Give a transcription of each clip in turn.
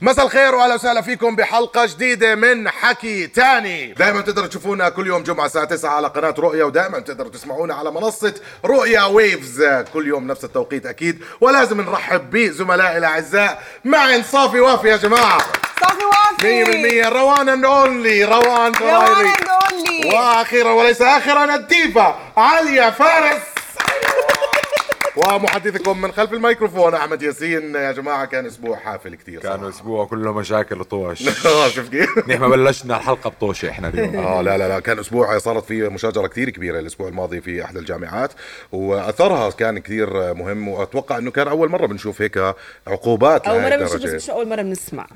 مساء الخير واهلا وسهلا فيكم بحلقة جديدة من حكي تاني. دائما تقدروا تشوفونا كل يوم جمعة الساعة 9 على قناة رؤيا ودائما تقدروا تسمعونا على منصة رؤيا ويفز. كل يوم نفس التوقيت أكيد. ولازم نرحب بزملائي الأعزاء. معن صافي وافي يا جماعة. صافي وافي. 100% one and only روان one and only وأخيرا وليس آخرا الديفا عليا فارس. ومحدثكم من خلف الميكروفون أحمد ياسين. يا جماعة كان أسبوع حافل كثير كان أسبوع كله مشاكل وطوش. آه شفت كيف؟ نحن بلشنا الحلقة بطوشة إحنا اليوم. آه لا لا لا كان أسبوع صارت فيه مشاجرة كثير كبيرة الأسبوع الماضي في احدى الجامعات وأثرها كان كثير مهم وأتوقع إنه كان أول مرة بنشوف هيك عقوبات أول مرة بنشوف. بس مش أول مرة بنسمع.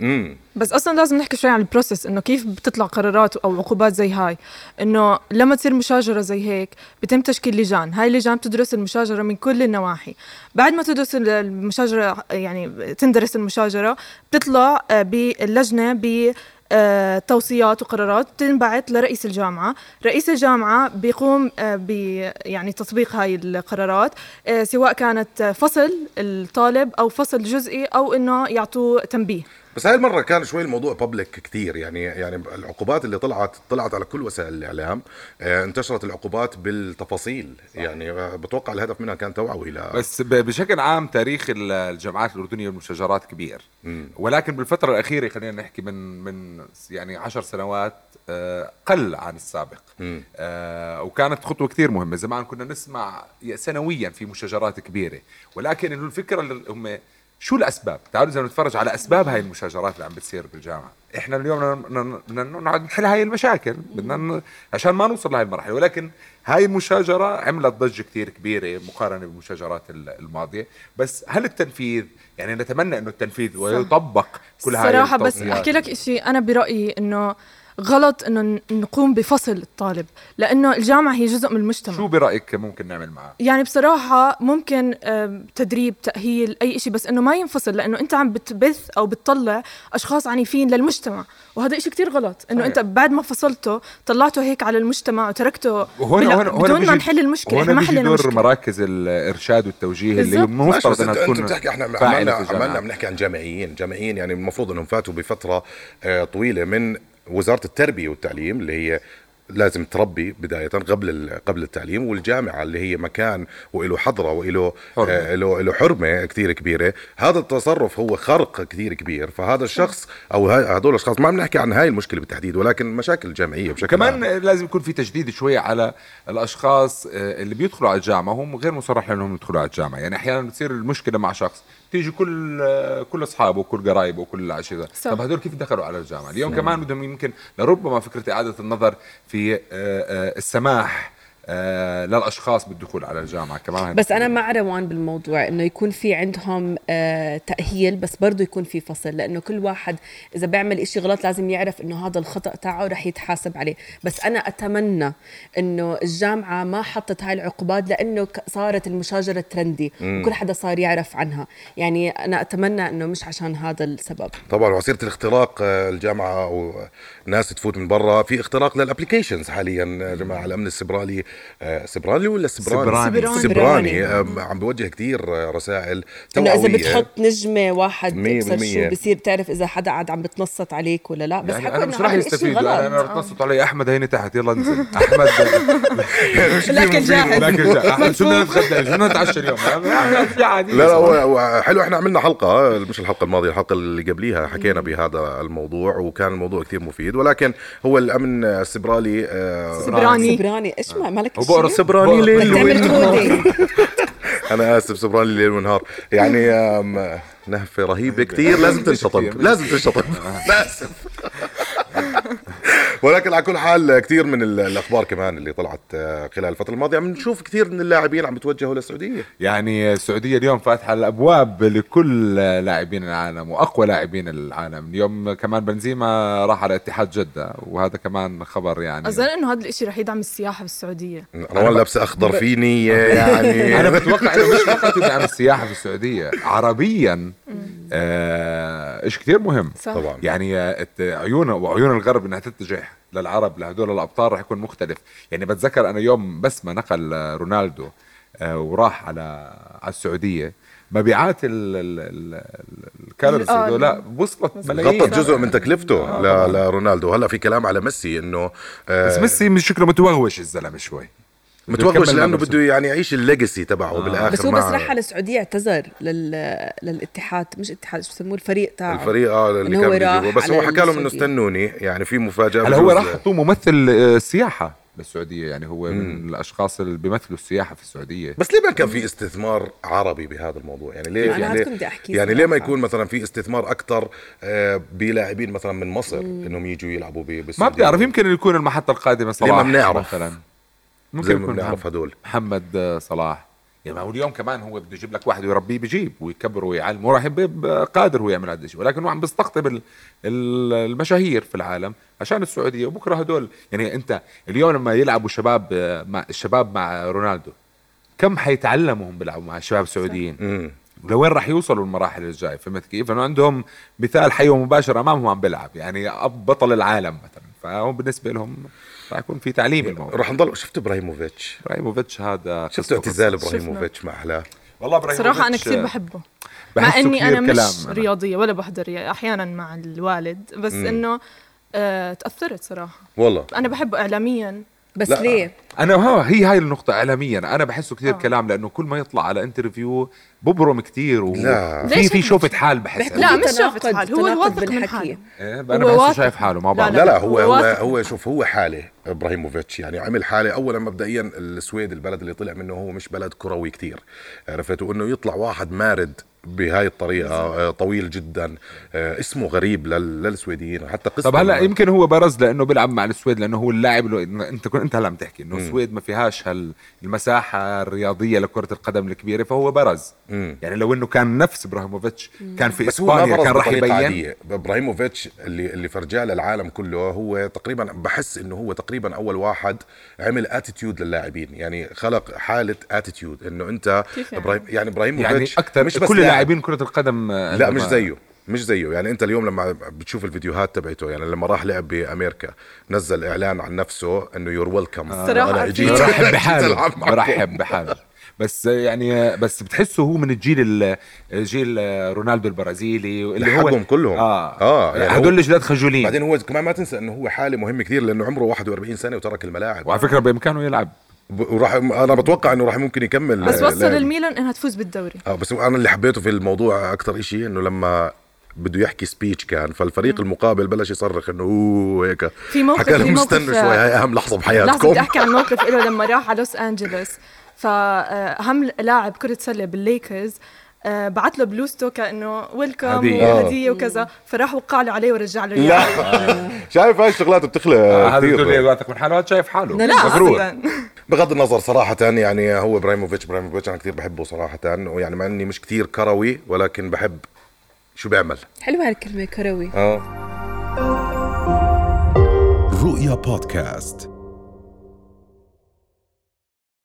بس أصلا لازم نحكي شوي عن البروسيس إنه كيف بتطلع قرارات أو عقوبات زي هاي؟ إنه لما تصير مشاجرة زي هيك بتم تشكيل لجان. هاي اللجان بتدرس المشاجرة من كل النواحي. بعد ما تدرس المشاجرة يعني تندرس المشاجرة بتطلع آه، باللجنه ب آه، توصيات وقرارات بتنبعث لرئيس الجامعة. رئيس الجامعة بيقوم آه، ب يعني تطبيق هاي القرارات سواء كانت فصل الطالب أو فصل جزئي أو إنه يعطوه تنبيه. بس هاي المرة كان شوي الموضوع بابليك كثير يعني يعني العقوبات اللي طلعت طلعت على كل وسائل الإعلام آه انتشرت العقوبات بالتفاصيل. يعني آه، بتوقع الهدف منها كان توعوي ل بس بشكل عام تاريخ ال- الجامعات الأردنية والمشاجرات كبير. ولكن بالفترة الأخيرة خلينا نحكي من من يعني عشر سنوات آه، قل عن السابق. آه، وكانت خطوة كثير مهمة. زمان كنا نسمع سنويا في مشاجرات كبيرة. ولكن الفكرة اللي هم شو الأسباب؟ تعالوا إذا نتفرج على أسباب هاي المشاجرات اللي عم بتصير بالجامعة، إحنا اليوم بدنا- نقعد نحل هاي المشاكل، بدنا ن- عشان ما نوصل لهي المرحلة، ولكن هاي المشاجره عملت ضجة كثير كبيرة مقارنة بالمشاجرات ال- الماضية، بس هل التنفيذ يعني نتمنى إنه التنفيذ ويطبق كل هاي صراحة بس. أحكي لك إشي. أنا برأيي إنه غلط إنه ن- نقوم بفصل الطالب لأنه الجامعة هي جزء من المجتمع شو برأيك ممكن نعمل معه؟ يعني بصراحة ممكن تدريب تأهيل أي إشي بس إنه ما ينفصل لأنه أنت عم بتبث أو بتطلع أشخاص عنيفين للمجتمع وهذا إشي كتير غلط إنه صحيح. أنت بعد ما فصلته طلعته هيك على المجتمع وتركته وهون بلا- هون هون بدون ما نحل المشكلة إحنا هون ما حلينا دور مراكز الإرشاد والتوجيه اللي. ماشي المفترض بس إنها انت, تكون انت بتحكي إحنا عملنا. عملنا بنحكي عن جامعيين جامعيين يعني المفروض إنهم فاتوا بفترة آه، طويلة من وزارة التربية والتعليم اللي هي لازم تربي بداية قبل قبل التعليم والجامعة اللي هي مكان وله حضرة وله حرمة. آه له له حرمة كثير كبيرة هذا التصرف هو خرق كثير كبير فهذا الشخص أو هاي- هدول الأشخاص ما بنحكي عن هاي المشكلة بالتحديد ولكن مشاكل جامعية بشكل كمان عام. لازم يكون في تجديد شوية على الأشخاص آه، اللي بيدخلوا على الجامعة وهم غير مصرح لهم يدخلوا على الجامعة يعني أحيانا بتصير المشكلة مع شخص تيجي كل كل أصحابه وكل قرايبه وكل العشيرة. صح. طب هدول كيف دخلوا على الجامعة؟ اليوم كمان بدهم يمكن لربما فكرة إعادة النظر في آه، آه، السماح آه، للأشخاص بالدخول على الجامعة كمان. بس أنا مع روان بالموضوع إنه يكون في عندهم آه تأهيل بس برضه يكون في فصل لأنه كل واحد إذا بيعمل إشي غلط لازم يعرف إنه هذا الخطأ تاعه رح يتحاسب عليه. بس أنا أتمنى إنه الجامعة ما حطت هاي العقوبات لأنه صارت المشاجرة trendy وكل حدا صار يعرف عنها. يعني أنا أتمنى إنه مش عشان هذا السبب. طبعا وسيله الاختراق آه، الجامعة أو ناس تفوت من برا. في اختراق لل applications حاليا يا جماعة الأمن السبرالي آه، سبرالي ولا سبراني؟ سبراني. سبراني. آه، عم بوجه كثير آه، رسائل إنه إذا بتحط نجمة واحد بصير. شو بصير تعرف إذا حدا قاعد عم بتنصت عليك ولا لا. بس يعني أنا مش يستفيدوا غلط. أنا بتنصت علي أحمد هيني تحت. يلا انزل أحمد. لكن جاهز. لكن جا- أحمد شو بدنا نتغدى؟ شو بدنا نتعشى اليوم؟ لا لا هو- حلو إحنا عملنا حلقة مش الحلقة الماضية الحلقة اللي قبليها حكينا بهذا الموضوع وكان الموضوع كثير مفيد ولكن هو الأمن السبرالي آه، سبراني. سبراني. إيش ما مالك وبقرص شيء؟ سبراني ليل ونهار. أنا آسف سبراني ليل ونهار يعني نهفة رهيبة كثير لازم تنشطب لازم تنشطب لازم ولكن على كل حال كثير من ال- الأخبار كمان اللي طلعت آه، خلال الفترة الماضية عم نشوف كثير من اللاعبين عم بتوجهوا للسعودية. يعني السعودية اليوم فاتحة الأبواب لكل لاعبين العالم وأقوى لاعبين العالم. اليوم كمان بنزيما راح على اتحاد جدة وهذا كمان خبر يعني. أظن إنه هذا الإشي رح يدعم السياحة بالسعودية روان لابسة أخضر في نيه يعني. أنا بتوقع إنه مش فقط يدعم السياحة في السعودية عربيا. آه إيش كثير مهم. صح. طبعا. يعني آه، عيون وعيون الغرب إنها تتجه للعرب لهدول الأبطال رح يكون مختلف. يعني بتذكر أنا يوم بس ما نقل آه، رونالدو آه وراح على على السعودية مبيعات ال- ال- ال- الكالوريز آه، هذول لا وصلت ملايين. غطت جزء من تكلفته ل- لرونالدو. هلا في كلام على ميسي إنه آه، بس ميسي مش شكله متوغوش الزلمة شوي. يكمل لأنه بده يعني يعيش الليجسي تبعه بالآخر بس هو بس راح على السعودية اعتذر لل... للاتحاد مش اتحاد شو بسموه الفريق تاعه. الفريق آه اللي كان بيجيبه. بس هو حكى لهم إنه. استنوني يعني في مفاجأة هلا هو راح حطوه ممثل آه، سياحة بالسعودية يعني هو من الأشخاص اللي بيمثلوا السياحة في السعودية. بس ليه ما كان في استثمار عربي بهذا الموضوع؟ يعني ليه أنا يعني هاد كنت بدي أحكي يعني ليه ما. يكون مثلا في استثمار أكثر بلاعبين مثلا من مصر إنهم يجوا يلعبوا ب- ما بتعرف يمكن يكون المحطة القادمة صلاح ليه ما بنعرف؟ مثلا. زي ما يكون بنعرف محمد- هدول. محمد صلاح. يعني ما هو اليوم كمان هو بده يجيب لك واحد ويربيه بجيب ويكبره ويعلمه راح يبقى قادر هو يعمل هذا الشيء. ولكن هو عم بيستقطب ال- ال- المشاهير في العالم عشان السعودية وبكرة هدول. يعني أنت اليوم لما يلعبوا شباب مع الشباب مع رونالدو كم حيتعلموا هم بيلعبوا مع الشباب السعوديين؟ لوين راح يوصلوا المراحل الجاية؟ فهمت كيف؟ إنه عندهم مثال حي ومباشر أمامهم عم بيلعب. يعني اب بطل العالم مثلا. فهو بالنسبة لهم راح يكون في تعليم الموضوع. رح نضل شفت إبراهيموفيتش؟ إبراهيموفيتش هذا شفت اعتزال. إبراهيموفيتش مع احلاه والله ابراهيموفيتش صراحة أنا كثير بحبه. مع كثير أنا مش أنا. رياضية ولا بحضر رياضة أحيانا مع الوالد بس إنه آه تأثرت صراحة. والله. أنا بحبه إعلاميا. بس لا. ليه؟ أنا ها هي هاي النقطة اعلاميا أنا بحسه كثير كلام لأنه كل ما يطلع على interview ببرم كثير لا. وفي ليش في هيك؟ شوفة حال بحس لا، في مش تناقض- حال، هو واثق من بالحكي. حاله. إيه، أنا بحسه. شايف حاله ما لا، بعرف لا لا هو هو هو. هو شوف هو حالة إبراهيموفيتش. يعني عمل حالة اولا مبدئيا السويد البلد اللي طلع منه هو مش بلد كروي كتير. عرفت؟ وإنه يطلع واحد مارد بهاي الطريقة آه، طويل جدا آه، اسمه غريب لل- للسويديين. حتى قصة طب هلأ يمكن هو برز لأنه بيلعب مع السويد لأنه هو اللاعب اللي إنت كنت إنت هلأ عم تحكي إنه السويد ما فيهاش هال المساحة الرياضية لكرة القدم الكبيرة فهو برز. مم. يعني لو إنه كان نفس إبراهيموفيتش كان في إسبانيا كان راح يبين. عادية. إبراهيموفيتش اللي اللي فرجاه للعالم كله هو تقريبا بحس إنه هو تقريبا أول واحد عمل attitude للاعبين يعني خلق حالة attitude إنه أنت كيف يعني؟ إبراهيم يعني يعني أكثر مش بس كل لاعب. لاعبين كرة القدم آه، لا مش زيه مش زيه يعني أنت اليوم لما بتشوف الفيديوهات تبعته يعني لما راح لعب بأمريكا نزل إعلان عن نفسه إنه يور ويلكم صراحة إجيت برحب بحاله. برحب بحاله بس يعني بس بتحسه هو من الجيل ال- جيل رونالدو البرازيلي اللي هو كلهم. آه, آه، آه يعني هدول الجداد خجولين. بعدين هو كمان ما تنسى إنه هو حالة مهم كثير لأنه عمره 41 سنة وترك الملاعب. وعلى فكرة بامكانه يلعب. وراح أنا بتوقع إنه راح ممكن يكمل بس وصل لعب. الميلان إنها تفوز بالدوري. آه بس أنا اللي حبيته في الموضوع أكثر إشي إنه لما بده يحكي speech كان فالفريق المقابل بلش يصرخ إنه أوه هيك. في موقف- حكى لهم استنوا شوي هاي أهم لحظة بحياتكم. بدي أحكي عن موقف له لما راح على لوس أنجلوس. فأهم لاعب كرة سلة بالليكرز آه، بعت له بلوزته كأنه welcome هدية. وهدية وكذا فراح وقع له عليه ورجع له لا. شايف هاي الشغلات بتخلق آه هذا كثير. الدنيا واثق من حاله شايف حاله. لا، مغرور. أبداً. بغض النظر صراحة يعني هو إبراهيموفيتش إبراهيموفيتش أنا كثير بحبه صراحة. ويعني مع إني مش كثير كروي ولكن بحب شو بيعمل. حلوة هالكلمة كروي. آه. رؤيا بودكاست.